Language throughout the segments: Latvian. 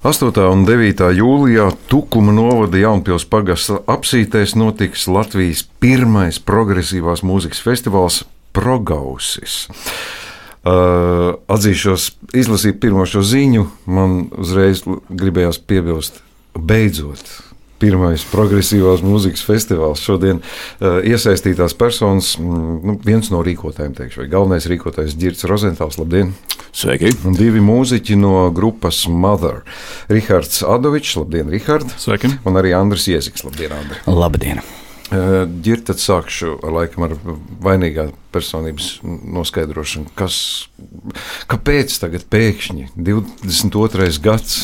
8. un 9. jūlijā Tukuma novada Jaunpils pagasta apsītēs notiks Latvijas pirmais progresīvās mūzikas festivāls Progausis. Uh, atzīšos, izlasīt pirmo šo ziņu, man uzreiz gribējās piebilst, beidzot, pirmais progresīvās mūzikas festivāls. Šodien uh, iesaistītās personas, mm, nu, viens no rīkotājiem, teikšu, vai galvenais rīkotājs Girts Rozentāls. Labdien! Sveiki! Un divi mūziķi no grupas Mother. Rihards Adovičs, labdien, Rihard! Sveiki! Un arī Andris Ieziks, labdien, Andri! Labdien! Ģirt, tad sākšu ar, laikam, ar vainīgā personības noskaidrošanu. Kas, kāpēc tagad pēkšņi 22. gads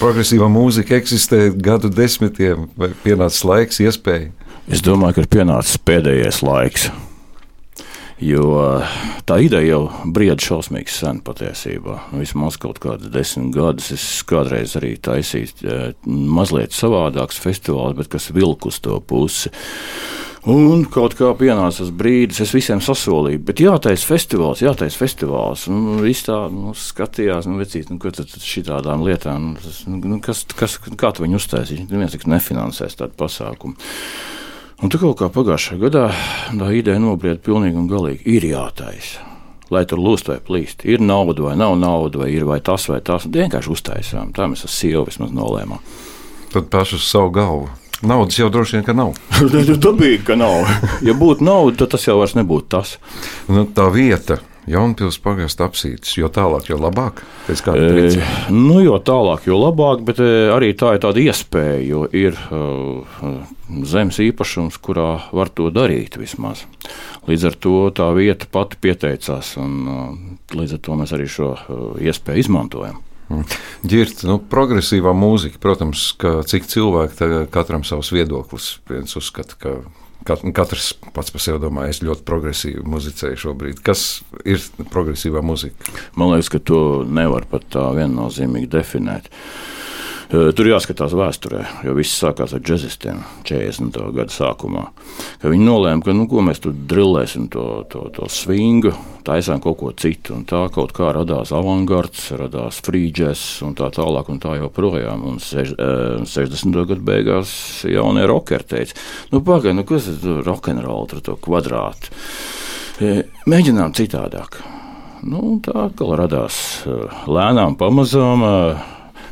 progresīvā mūzika eksistē gadu desmitiem, vai pienācis laiks, iespēja? Es domāju, ka ir pienācis pēdējais laiks. Jo tā ideja jau brieda šausmīgi sen patiesībā. Vismaz kaut kādus desmit gadus es kādreiz arī taisīju mazliet savādāks festivāls, bet kas vilk uz to pusi. Un kaut kā pienāca tas brīdis, es visiem sasolīju, bet jātaisa festivāls, jātaisa festivāls. Un viss tā nu, skatījās, nu, vecīt, nu, ko tad šitādām lietām, nu, tas, nu, kas, kas, kā tu viņu uztaisīsi? Neviens tiks nefinansēs tādu pasākumu. Un tu kaut kā pagājušajā gadā tā ideja nobrieda pilnīgi un galīgi. Ir jātaisa. Lai tur lūst vai plīst, ir nauda vai nav nauda, vai ir vai tas vai tas. Vienkārši uztaisām. Tā mēs ar sievu vismaz nolēmām. Tad pašu savu galvu. Naudas jau droši vien, ka nav. Dabīgi, ka nav. Ja būtu nauda, tad tas jau vairs nebūtu tas. Nu, tā vieta, Jaunpils pagasta apsītis, jo tālāk, jo labāk. E, nu, jo tālāk, jo labāk, bet e, arī tā ir tāda iespēja, jo ir uh, zemes īpašums, kurā var to darīt vismaz. Līdz ar to tā vieta pati pieteicās, un uh, līdz ar to mēs arī šo uh, iespēju izmantojam. Girta, nu, progresīvā mūzika, protams, ka cik cilvēki katram savs viedoklis. Viens uzskata, ka Katrs pats par sevi domā, es ļoti progresīvi muzicēju šobrīd. Kas ir progresīvā muzika? Man liekas, ka to nevar pat tā viennozīmīgi definēt. Tur jāskatās vēsturē, jo viss sākās ar džekstiem 40. gada sākumā. Viņi nolēma, ka nu, mēs tur drillēsim to, to, to swingu, taisām kaut ko citu. Un tā kaut kā radās avangards, radās frīdžers un tā tālāk un tā joprojām. Un sež, 60. gada beigās jaunie rockeri teica, nu pagaidi, nu kas ir rokenrola ar to kvadrātu? Mēģinām citādāk. Nu, tā kā radās lēnām, pamazām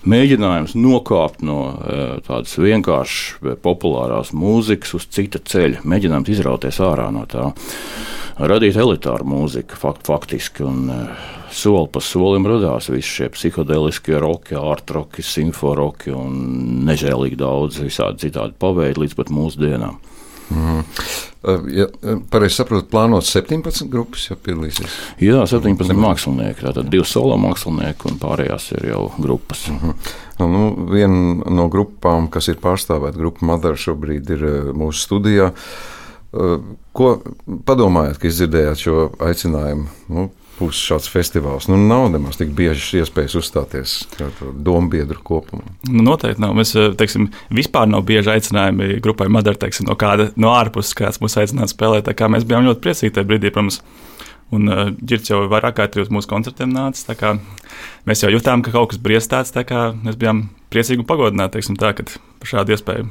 mēģinājums nokāpt no eh, tādas vienkāršas, populārās mūzikas uz cita ceļa, mēģinājums izrauties ārā no tā, radīt elitāru mūziku fakt, faktiski. Un, eh, Soli pa solim radās visi šie psihodeliskie roki, ārtroki, simforoki un nežēlīgi daudz visādi citādi paveidi līdz pat mūsdienām. Mm. Ja pareizi saprotu, plānots 17 grupas, jau piedalīsies. Jā, 17 mākslinieki. Tātad divi solo mākslinieki un pārējās ir jau grupas. Mm -hmm. nu, Viena no grupām, kas ir pārstāvēta, grupa Madara šobrīd ir mūsu studijā. Ko padomājat, kad izdzirdējāt šo aicinājumu? Nu, būs šāds festivāls. Nu, nav nemaz tik bieži iespējas uzstāties domu biedru kopumā. Nu, noteikti nav. Mēs teiksim, vispār nav bieži aicinājumi grupai Madara teiksim, no kāda no ārpuses, kāds mūs aicināja spēlēt. Mēs bijām ļoti priecīgi tajā brīdī, protams. Un uh, Girts jau vairāk kārt uz mūsu koncertiem nāca. Mēs jau jutām, ka kaut kas briestāts. Mēs bijām priecīgi un pagodināti tā, par šādu iespēju.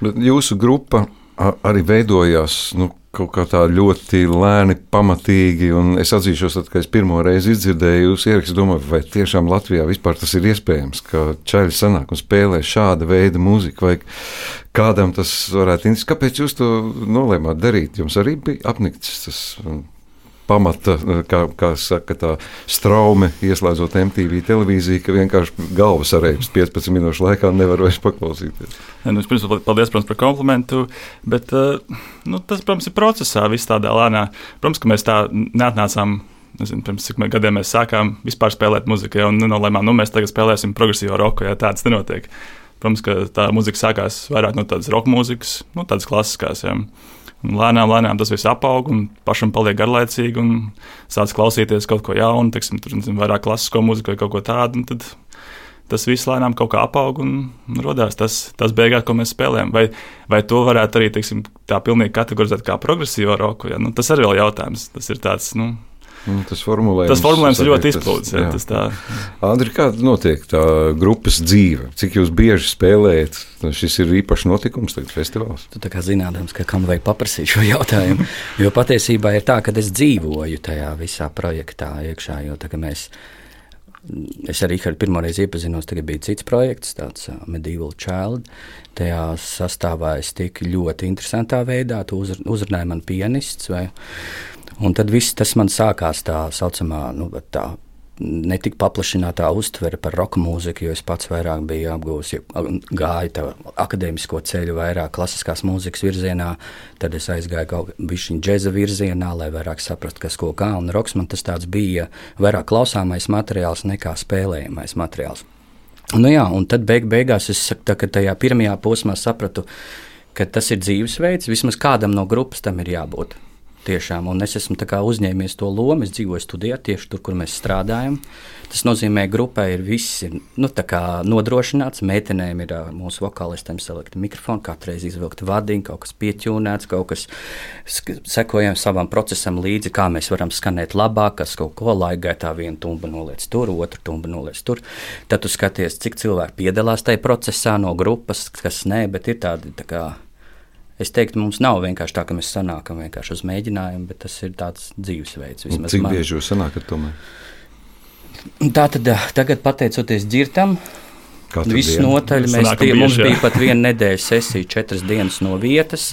Bet jūsu grupa arī veidojās nu, kaut kā tā ļoti lēni, pamatīgi. Es atzīšos, tad, kad es pirmo reizi izdzirdēju jūsu ierakstu, domāju, vai tiešām Latvijā vispār tas ir iespējams, ka čaļi sanāk un spēlē šāda veida mūziku, vai kādam tas varētu interesēt. Kāpēc jūs to nolēmāt darīt? Jums arī bija apnikts tas pamata, kā, kā saka, tā straume, ieslēdzot MTV televīziju, ka vienkārši galvas arējas 15 minūšu laikā nevar vairs paklausīties. Ja, nu, pirms, paldies, protams, par komplimentu, bet eh, nu, tas, protams, ir procesā, viss tādā lēnā. Protams, ka mēs tā neatnācām nezinu, pirms cik gadiem mēs sākām vispār spēlēt muziku, ja, un nolēmām, nu, mēs tagad spēlēsim progresīvo roku, ja tāds nenotiek. Protams, ka tā muzika sākās vairāk no tādas roka mūzikas, nu, tādas klasiskās. Ja. Lēnām, lēnām tas viss apaug un pašam paliek garlaicīgi un sāc klausīties kaut ko jaunu, teiksim, tur nezinu, vairāk klasisko mūziku vai kaut ko tādu. Tad tas viss lēnām kaut kā apaug un radās tas, tas beigās, ko mēs spēlējam. Vai, vai to varētu arī teiksim, tā pilnīgi kategorizēt kā progresīvo roku? Ja? Nu, tas arī ir jautājums. Tas ir tāds. Nu, tas formulējums, tas formulējums ir ļoti izplūdes. jā. Tas tā. Andri, kā notiek tā grupas dzīve? Cik jūs bieži spēlējat? Nu, Šis ir īpašs notikums, tagad festivāls. Tu tā kā zinādams, ka kam vajag paprasīt šo jautājumu. Jo patiesībā ir tā, ka es dzīvoju tajā visā projektā iekšā. Jo tā, mēs, es arī ar pirmoreiz iepazinos, tagad bija cits projekts, tāds uh, Medieval Child. Tajā sastāvā es tik ļoti interesantā veidā, tu uzr uzrunāji man pianists. Vai, un tad viss tas man sākās tā saucamā, nu, tā netik paplašinātā uztvere par roka mūziku, jo es pats vairāk biju apgūlis, gāju tā akadēmisko ceļu, vairāk klasiskās mūzikas virzienā, tad es aizgāju kaut kādā džēza virzienā, lai vairāk saprastu, kas ko kā, un roks man tas bija vairāk klausāmais materiāls nekā spēlējamais materiāls. Nu jā, un tad beig beigās es tā, tajā pirmajā posmā sapratu, ka tas ir dzīvesveids, vismaz kādam no grupas tam ir jābūt. Tiešām, un es esmu uzņēmies to lomu. Es dzīvoju studijā, tieši tur, kur mēs strādājam. Tas nozīmē, ka grupai ir viss ir, nu, nodrošināts. Meitenēm ir mūsu vokālistiem salikta mikrofona, katru reizi izvilkt vadiņu, kaut kas pieķūnēts, kaut kas sekojam savam procesam līdzi, kā mēs varam skanēt labāk, kas kaut ko laika gaitā viena tumba noliec tur, otru tumba noliec tur. Tad tu skaties, cik cilvēki piedalās tajā procesā no grupas, kas nē, bet ir tādi. Tā kā, Es teiktu, mums nav vienkārši tā, ka mēs sanākam vienkārši uz mēģinājumu, bet tas ir tāds dzīvesveids. Cik man. bieži jūs sanākat tomēr? Tā tad tagad, pateicoties ģirtam, viss notaļ. Mēs tie, mums bija pat viena nedēļas sesija, četras dienas no vietas.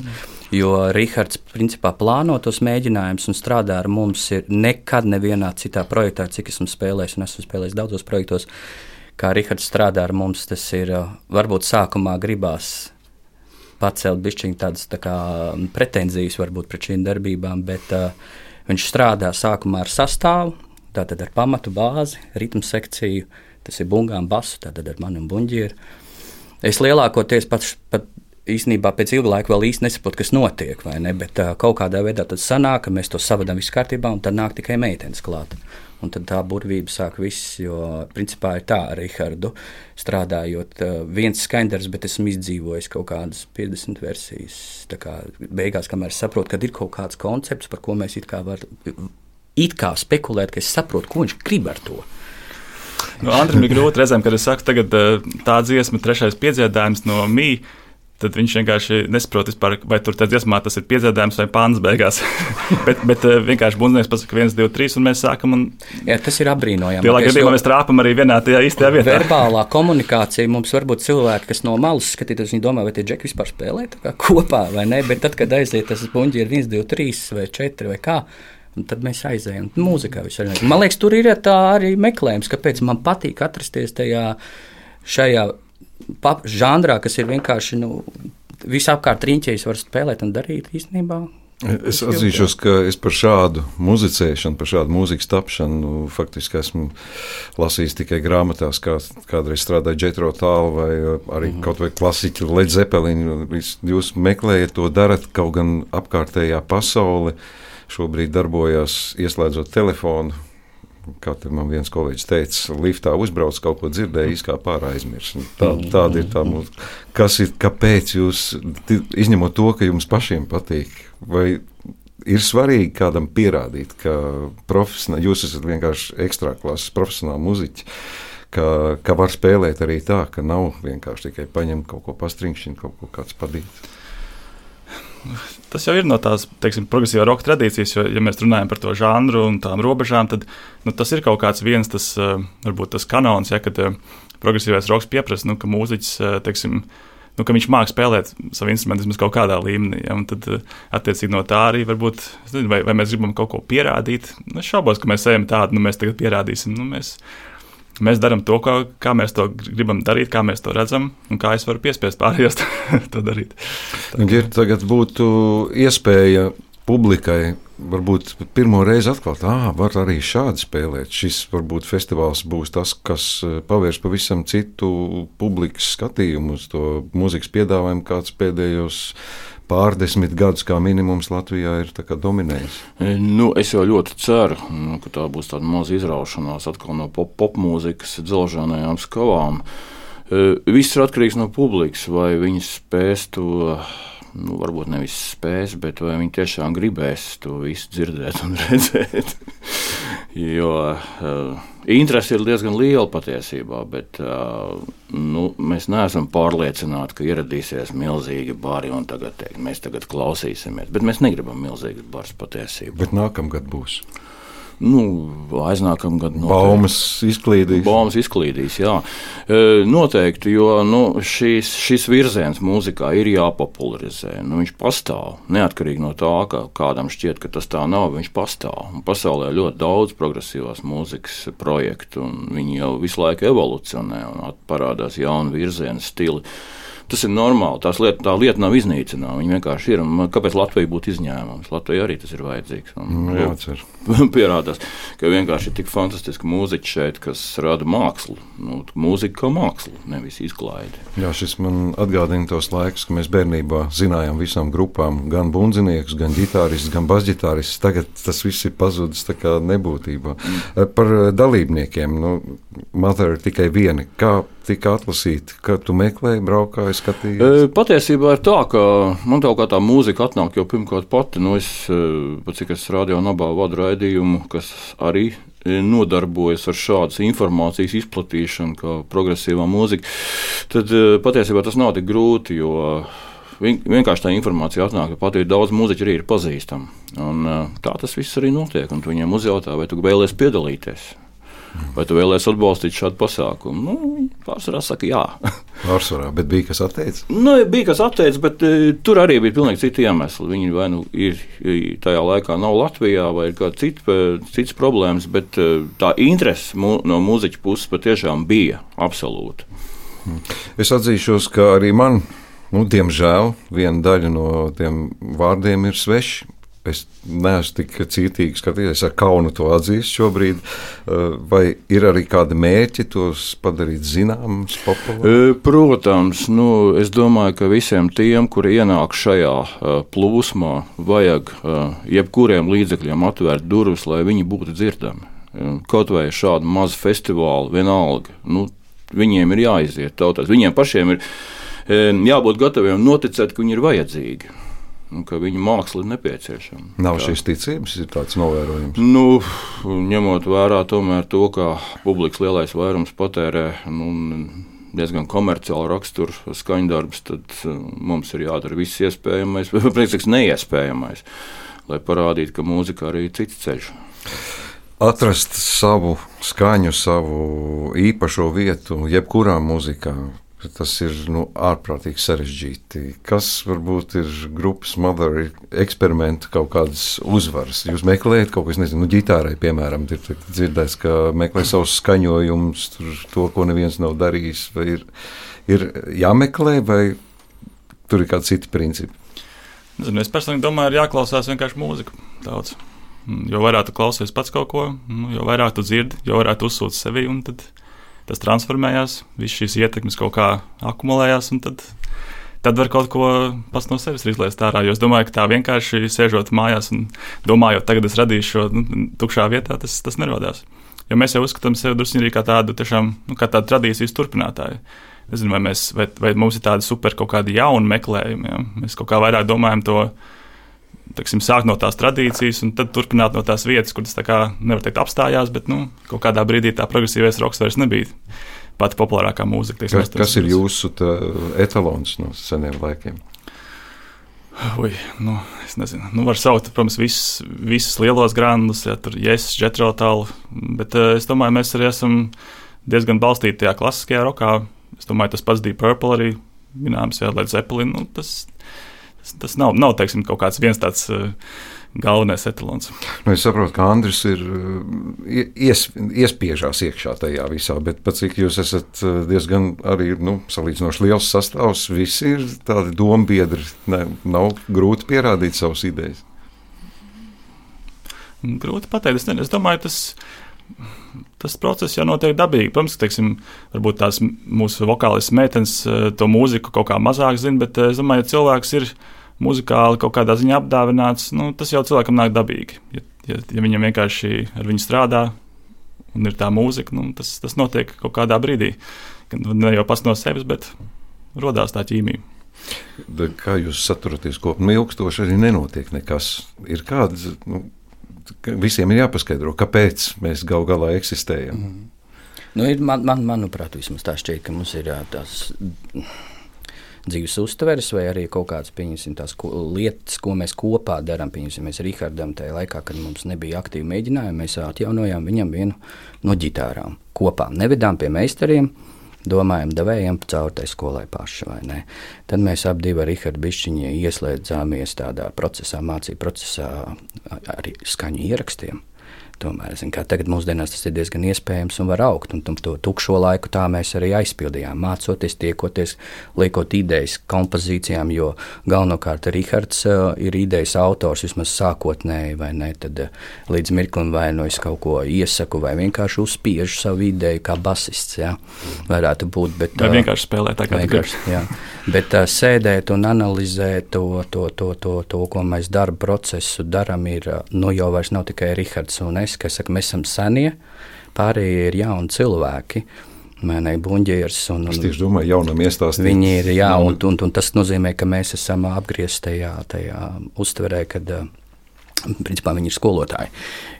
Jo Rahards principā plāno tos mēģinājumus un strādā ar mums. Ir nekad nevienā citā projektā, cik esmu spēlējis, un esmu spēlējis daudzos projektos, kā Rahards strādā ar mums. Tas ir varbūt sākumā gribās pacelt bišķiņu tādas tā kā, pretenzijas varbūt pret šīm darbībām, bet uh, viņš strādā sākumā ar sastāvu, tātad ar pamatu bāzi, ritmu sekciju, tas ir bungām basu, tātad ar mani un buņģieru. Es lielākoties pats pat īstenībā pēc ilga laika vēl īsti nesaprotu, kas notiek, vai ne, bet uh, kaut kādā veidā tas sanāk, ka mēs to savadām viss kārtībā, un tad nāk tikai meitenes klāt. Un tad tā burvība sāk viss, jo principā ir tā ar Rahardu strādājot. Viens skaņdarbs, bet esmu izdzīvojis kaut kādas 50 versijas. Tā kā beigās, kamēr saprotu, ka ir kaut kāds koncepts, par ko mēs it kā varam it kā spekulēt, ka es saprotu, ko viņš grib ar to. Nu, Andrija ir grūti reizēm, kad es saku, tagad tā dziesma, trešais piedziedājums no Mīja tad viņš vienkārši nesaprot, vispār, vai tur tas dziesmā tas ir piedzēdājums vai pāns beigās. bet, bet eh, vienkārši bundznieks pasaka, viens, divi, trīs, un mēs sākam. Un... Jā, tas ir apbrīnojami. Lielākā gadījumā mēs trāpam arī vienā tajā īstajā vietā. Verbālā komunikācija mums var būt cilvēki, kas no malas skatīties, viņi domā, vai tie džeki vispār spēlē kopā vai nē, bet tad, kad aiziet tas buņģi ir viens, divi, trīs vai četri vai kā. Un tad mēs aizējām. Mūzikā vispār. Man liekas, tur ir tā arī meklējums, kāpēc man patīk atrasties tajā šajā žanrā, kas ir vienkārši nu, visapkārt riņķējis, var spēlēt un darīt īstenībā. Es atzīšos, ka es par šādu muzicēšanu, par šādu mūzikas tapšanu nu, faktiski esmu lasījis tikai grāmatās, kā kādreiz strādāja Džetro tālu vai arī mm. kaut vai klasiķi Led Zeppelin. Jūs meklējat to, darat kaut gan apkārtējā pasaule. Šobrīd darbojas ieslēdzot telefonu, kā man viens kolēģis teica, liftā uzbrauc kaut ko dzirdējis, kā pārā aizmirst. Tā, tāda ir tā mūzika. Kas ir, kāpēc jūs, izņemot to, ka jums pašiem patīk, vai ir svarīgi kādam pierādīt, ka jūs esat vienkārši ekstrā klases profesionāli muziķi? Ka, ka var spēlēt arī tā, ka nav vienkārši tikai paņemt kaut ko pastriņķi, kaut ko kāds padīt. Tas jau ir no tās teiksim, progresīvā roka tradīcijas, jo, ja mēs runājam par to žanru un tām robežām, tad nu, tas ir kaut kāds viens tas, eh, varbūt tas kanons, ja, kad eh, progresīvais roks pieprasa, nu, ka mūziķis, eh, teiksim, nu, ka viņš mākslinieks spēlēt savu instrumentu vismaz kaut kādā līmenī. Ja, tad, attiecīgi no tā arī varbūt, vai, vai mēs gribam kaut ko pierādīt. Es šaubos, ka mēs ejam tādu, nu, mēs tagad pierādīsim. Nu, mēs, Mēs darām to, kā, kā mēs to gribam darīt, kā mēs to redzam, un kā es varu piespiest pārējos to darīt. Ja tagad būtu iespēja publikai varbūt pirmo reizi atklāt, ah, var arī šādi spēlēt. Šis varbūt festivāls būs tas, kas pavērs pavisam citu publikas skatījumu uz to mūzikas piedāvājumu, kāds pēdējos pārdesmit gadus kā minimums Latvijā ir dominējis? E, nu, es jau ļoti ceru, nu, ka tā būs tāda maza izraušanās atkal no pop, pop mūzikas dzelžanajām skavām. E, viss ir atkarīgs no publikas, vai viņi spēs to. Nu, varbūt nevis spēs, bet vai viņi tiešām gribēs to visu dzirdēt un redzēt. Jo uh, interese ir diezgan liela patiesībā, bet uh, nu, mēs neesam pārliecināti, ka ieradīsies milzīgi bari un tagad teikt, mēs tagad klausīsimies. Bet mēs negribam milzīgas baras patiesībā. Bet nākamgad būs. Nu, aiznākamā gada baumas izklīdīs. Baumas izklīdīs, jā. E, noteikti, jo nu, šis, šis virziens mūzikā ir jāpopularizē. Nu, viņš pastāv. Neatkarīgi no tā, ka kādam šķiet, ka tas tā nav, viņš pastāv. Un pasaulē ir ļoti daudz progresīvās mūzikas projektu, un viņi jau visu laiku evolucionē un parādās jauni virzieni, stili. Tas ir normāli. Tās lieta, tā lieta nav iznīcināma. Viņa vienkārši ir. Un kāpēc Latvija būtu izņēmums? Latvijai arī tas ir vajadzīgs. Un, jā, pierādās, ka vienkārši ir tik fantastiski mūziķi šeit, kas rada mākslu. Nu, mūzika kā māksla, nevis izklaide. Jā, šis man atgādina tos laikus, kad mēs bērnībā zinājām visām grupām, gan bundziniekus, gan ģitāristus, gan basģitāristus. Tagad tas viss ir pazudis nebūtībā. Mm. Par dalībniekiem. Nu, Mother tikai viena. Kā tika atlasīti, kad tu meklēji, braukāji, skatījies? E, patiesībā ir tā, ka man tā kā tā mūzika atnāk jau pirmkārt pati. Nu, es, pat cik es radio nabā vadu raidījumu, kas arī nodarbojas ar šādas informācijas izplatīšanu, kā progresīvā mūzika, tad patiesībā tas nav tik grūti. Vienkārši tā informācija atnāk, ka pat ir daudz mūziķu arī ir pazīstama. Un, tā tas viss arī notiek. Viņiem uzjautā, vai tu vēlēsies piedalīties. Vai tu vēlēsies atbalstīt šādu pasākumu? Nu, pārsvarā saka, jā. Pārsvarā, bet bija kas atteicis? Nu, bija kas atteicis, bet uh, tur arī bija pilnīgi citi iemesli. Viņi vai nu ir tajā laikā nav Latvijā, vai ir kāds cit, cits problēmas, bet uh, tā interese mu, no mūziķa puses patiešām bija absolūta. Es atzīšos, ka arī man, nu, diemžēl, viena daļa no tiem vārdiem ir sveša Es neesmu tik cītīgi skatījies, ar kaunu to atzīst šobrīd. Eh, vai ir arī kādi mērķi tos padarīt zināmus, populārus? Eh, protams, nu, es domāju, ka visiem tiem, kuri ienāk šajā eh, plūsmā, vajag jebkuriem līdzekļiem atvērt durvis, lai viņi būtu dzirdami. Kaut vai šādu mazu festivālu, vienalga. Nu, viņiem ir jāiziet tautās. Viņiem pašiem ir jābūt gataviem noticēt, ka viņi ir vajadzīgi un ka viņa māksla ir nepieciešama. Nav tā. šīs ticības, ir tāds novērojums. Nu, ņemot vērā to, ka publikas lielais vairums patērē nu, diezgan komerciālu raksturu skaņdarbus, tad uh, mums ir jādara viss iespējamais, priekšsakot, neiespējamais, lai parādītu, ka mūzika arī ir cits ceļš. Atrast savu skaņu, savu īpašo vietu, jebkurā mūzikā, Tas ir nu, ārprātīgi sarežģīti. Kas varbūt ir grupas Mother eksperimenta kaut kādas uzvaras? Jūs meklējat kaut ko, es nezinu, nu, ģitārai, piemēram, ir dzirdēts, ka meklē savus skaņojumus, to, ko neviens nav darījis. Vai ir, ir jāmeklē, vai tur ir kādi citi principi? Zinu, es personīgi domāju, ir jāklausās vienkārši mūzika daudz. Jo vairāk tu klausies pats kaut ko, nu, jo vairāk tu dzirdi, jo vairāk tu uzsūti sevi. Tad tas transformējās, visas šīs ietekmes kaut kā akumulējās. Tad, tad var kaut ko pats no sevis izlaist ārā. Jo es domāju, ka tā vienkārši sēžot mājās un domājot, tagad es radīšu šo nu, tukšā vietā, tas, tas nerodās. Jo mēs jau uzskatām sevi drusku kā tādu, tiešām, nu, kā tādu tradīcijas turpinātāju. Nezinu, vai, mēs, vai, vai mums ir tādi super kaut kādi jauni meklējumi. Ja? Mēs kaut kā vairāk domājam to teksim, sākt no tās tradīcijas un tad turpināt no tās vietas, kur tas nevar teikt apstājās, bet nu, kaut kādā brīdī tā progresīvais roks vairs nebija pati populārākā mūzika. Teiksim, kas, kas ir jūsu etalons no seniem laikiem? Ui, nu, es nezinu, nu, var saukt, protams, visus, visus lielos grāmatus, ja tur ir yes, Jetrotālu, bet uh, es domāju, mēs arī esam diezgan balstīti tajā klasiskajā rokā. Es domāju, tas pats Deep Purple arī minēms, ja Led Zeppelin, nu, tas tas nav, nav teiksim, kaut kāds viens tāds. Uh, galvenais etalons. Nu, es saprotu, ka Andris ir uh, ies, iespiežās iekšā tajā visā, bet cik jūs esat uh, diezgan arī nu, salīdzinoši liels sastāvs, visi ir tādi dombiedri. Ne, nav grūti pierādīt savas idejas. Grūti pateikt. Es, ne, es domāju, tas tas process jau notiek dabīgi. Protams, ka teiksim, tās mūsu vokālistas meitenes eh, to mūziku kaut kā mazāk zina, bet eh, es domāju, ja cilvēks ir muzikāli kaut kādā ziņā apdāvināts, nu, tas jau cilvēkam nāk dabīgi. Ja, ja, ja viņam vienkārši ar viņu strādā un ir tā mūzika, nu, tas, tas notiek kaut kādā brīdī. Ne jau pats no sevis, bet radās tā ķīmija. Kā jūs saturaties kopā? Nu, ilgstoši arī nenotiek nekas. Ir kādas nu, visiem ir jāpaskaidro, kāpēc mēs gal galā eksistējam. Mm. Nu, ir, man, man, manuprāt, vismaz tā šķiet, ka mums ir tās dzīves uztveres, vai arī kaut kādas tās ko, lietas, ko mēs kopā darām. Mēs Rīgardam tajā laikā, kad mums nebija aktīvi mēģinājumi, mēs atjaunojām viņam vienu no ģitārām. Kopā nevedām pie meistariem. Domājam, devējam cauri tai skolai paši, vai ne? Tad mēs abi ar Rīgardu Bišķiņu ieslēdzāmies tādā procesā, mācību procesā, arī skaņu ierakstiem. Tomēr, zin, tagad mūsdienās tas ir diezgan iespējams un var augt. Un to tukšo laiku tā mēs arī aizpildījām. Mācoties, tiekoties, liekot idejas kompozīcijām, jo galvenokārt Rihards uh, ir idejas autors vismaz sākotnēji, vai ne? Tad uh, līdz mirklim vai nu es kaut ko iesaku, vai vienkārši uzspiežu savu ideju kā basists. Jā, varētu būt. Bet, vai vienkārši spēlēt tā kā vienkārši. Jā, bet uh, sēdēt un analizēt to, to, to, to, to, ko mēs darba procesu darām, ir nu, jau vairs nav tikai Rihards un es mēs, kas saka, mēs esam senie, pārējie ir jauni cilvēki. Mēnē buļģieris. Un, un, es tieši domāju, jaunam iestāstīt. Viņi ir, jā, un, un, un tas nozīmē, ka mēs esam apgriezti tajā, tajā uztverē, kad uh, Principā viņi ir skolotāji.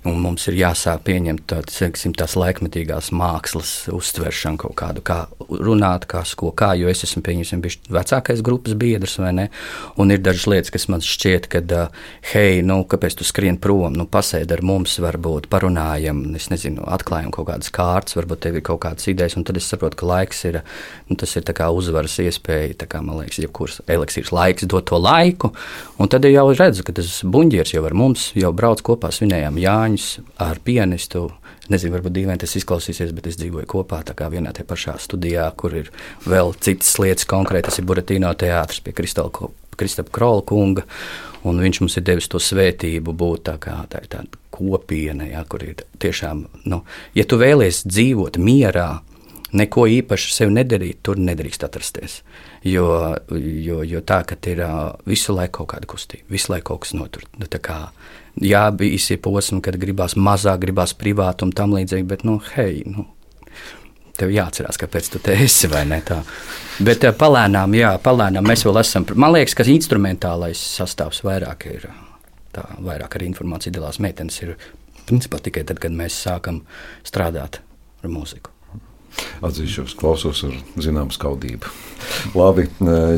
Un mums ir jāsāk pieņemt tādas, tās laikmetīgās mākslas uztveršanu, kaut kādu, kā runāt, kā sko, kā, jo es esmu pieņemsim bijis vecākais grupas biedrs, vai ne? Un ir dažas lietas, kas man šķiet, ka, hei, nu, kāpēc tu skrien prom, nu, pasēdi ar mums, varbūt parunājam, es nezinu, atklājam kaut kādas kārtas, varbūt tev ir kaut kādas idejas, un tad es saprotu, ka laiks ir, nu, tas ir tā kā uzvaras iespēja, tā kā, man liekas, jebkuras eliksīrs laiks dot to laiku, un tad jau redzu, ka tas buņģiers jau ar mums mums jau brauc kopā, svinējām Jāņus ar pianistu. Nezinu, varbūt dīvaini tas izklausīsies, bet es dzīvoju kopā vienā tajā pašā studijā, kur ir vēl citas lietas. Konkrēti, tas ir Buratīno teātris pie Kristapa Krola kunga. Un viņš mums ir devis to svētību būt tā kā tā, tā kopiena, ja, kur ir tiešām, nu, ja tu vēlies dzīvot mierā, neko īpaši sev nedarīt, tur nedrīkst atrasties. Jo, jo, jo tā, ka ir visu laiku kaut kāda kustība, visu laiku kaut kas notur. Nu, kā, jā, bija īsi posmi, kad gribās mazāk, gribās privātu un tam līdzīgi, bet, nu, hei, nu, tev jāatcerās, kāpēc tu te esi vai ne tā. Bet palēnām, jā, palēnām mēs vēl esam. Man liekas, ka instrumentālais sastāvs vairāk ir, tā, vairāk arī informācija dalās meitenes ir principā tikai tad, kad mēs sākam strādāt ar mūziku. Atzīšos, klausos ar zināmu skaudību. Labi,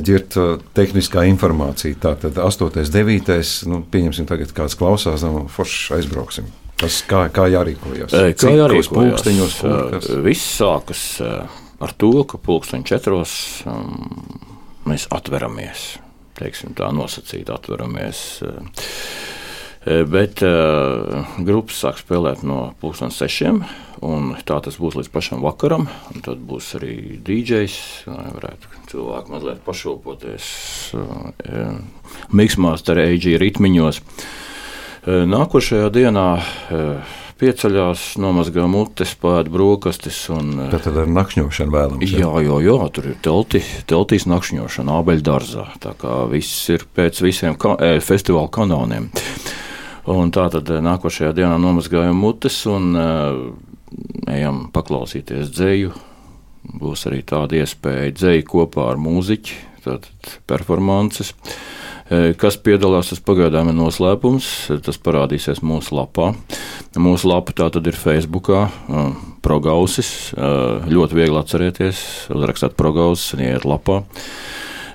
ģirt tehniskā informācija. Tātad 8. 9. Nu, pieņemsim tagad kāds klausās, nu, forši aizbrauksim. Tas kā, kā jārīkojas? Kā Cik jārīkojas? Pulksteņos, Viss sākas ar to, ka pulksteņu četros um, mēs atveramies. Teiksim, tā nosacīt, atveramies. Bet uh, grupas sāk spēlēt no pusdienas sešiem. Tā tas būs līdz pašam vakaram. Tad būs arī DJs, lai varētu cilvēki mazliet pašopoties uh, miksmās, ar eģiju ritmiņos. Nākošajā dienā pieceļās, nomazgā mutes, pēda brokastis. Un, tad, tad ar nakšņošanu vēlamies. Jā, jā, jā, tur ir telti, teltīs nakšņošana, abeļdārzā. Tā kā viss ir pēc visiem ka, festivāla kanoniem. Tā tad eh, nākošajā dienā nomazgājam mutes un uh, ejam paklausīties dzēju. Būs arī tāda iespēja dzēju kopā ar mūziķi, tātad performances. Uh, kas piedalās, tas pagaidām ir noslēpums. Tas parādīsies mūsu lapā. Mūsu lapa tā tad ir Facebook, progausis. Ļoti viegli atcerēties, uzrakstīt progausis un iet lapā.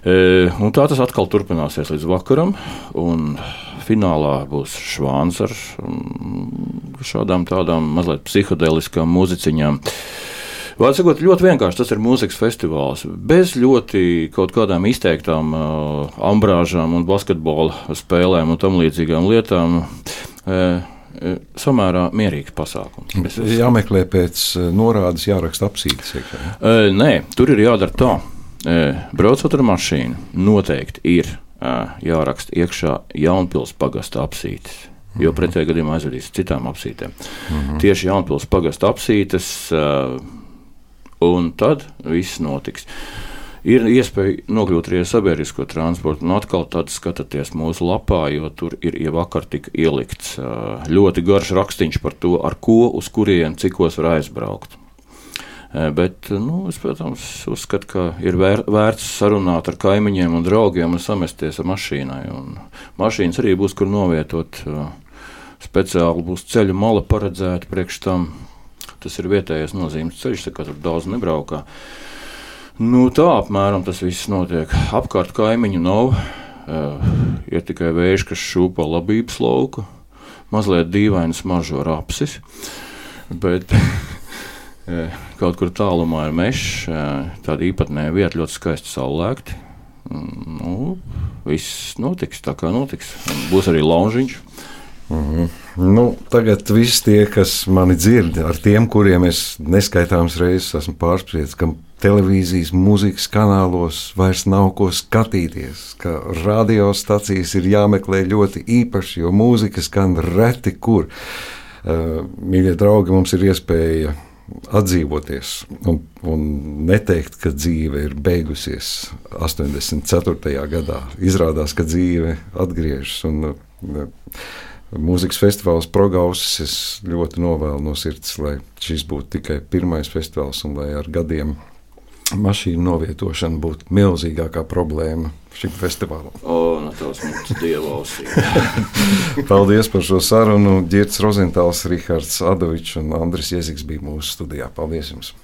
Un tā tas atkal turpināsies līdz vakaram. Un finālā būs švāns ar šādām tādām mazliet psihedeliskām muziciņām. Vārds sakot, ļoti vienkārši tas ir mūzikas festivāls. Bez ļoti kaut kādām izteiktām uh, ambrāžām un basketbola spēlēm un tam līdzīgām lietām. Uh, samērā mierīgs pasākums. Jāmeklē pēc norādes, jāraksta apsīdes. Uh, nē, tur ir jādara tā. Uh, braucot ar mašīnu, noteikti ir jāraksta iekšā Jaunpils pagasta apsītes. Jo mhm. pretējā gadījumā aizvedīs citām apsītēm. Mm -hmm. Tieši Jaunpils pagasta apsītes, un tad viss notiks. Ir iespēja nokļūt arī ar sabiedrisko transportu, un atkal tad skatāties mūsu lapā, jo tur ir jau vakar tika ielikts ļoti garš rakstīns par to, ar ko, uz kurien, cikos var aizbraukt. Eh, bet, nu, es, protams, uzskatu, ka ir vēr, vērts sarunāt ar kaimiņiem un draugiem un samesties ar mašīnai. Un mašīnas arī būs kur novietot. Eh, speciāli būs ceļu mala paredzēta priekš tam. Tas ir vietējais nozīmes ceļš, kā tur daudz nebraukā. Nu, tā apmēram tas viss notiek. Apkārt kaimiņu nav. Uh, ir tikai vējš, kas šūpo labības lauku. Mazliet dīvains mažo rapsis. Bet kaut kur tālumā ir mežs, tāda īpatnēja vieta, ļoti skaisti saulēkti. Nu, viss notiks tā, kā notiks. Būs arī laužiņš. Mm -hmm. nu, tagad viss tie, kas mani dzird, ar tiem, kuriem es neskaitāmas reizes esmu pārspriedzis, ka televīzijas, mūzikas kanālos vairs nav ko skatīties, ka radiostacijas ir jāmeklē ļoti īpaši, jo mūzika skan reti kur. Uh, mīļie draugi, mums ir iespēja atdzīvoties un, un neteikt, ka dzīve ir beigusies 84. gadā. Izrādās, ka dzīve atgriežas. Un, mūzikas festivāls Progausis. Es ļoti novēlu no sirds, lai šis būtu tikai pirmais festivāls un lai ar gadiem mašīnu novietošana būtu milzīgākā problēma šim festivālam. O, no nu tās mums dievausī. Paldies par šo sarunu. Girts Rozentāls, Rihards Adovičs un Andris Jeziks bija mūsu studijā. Paldies jums!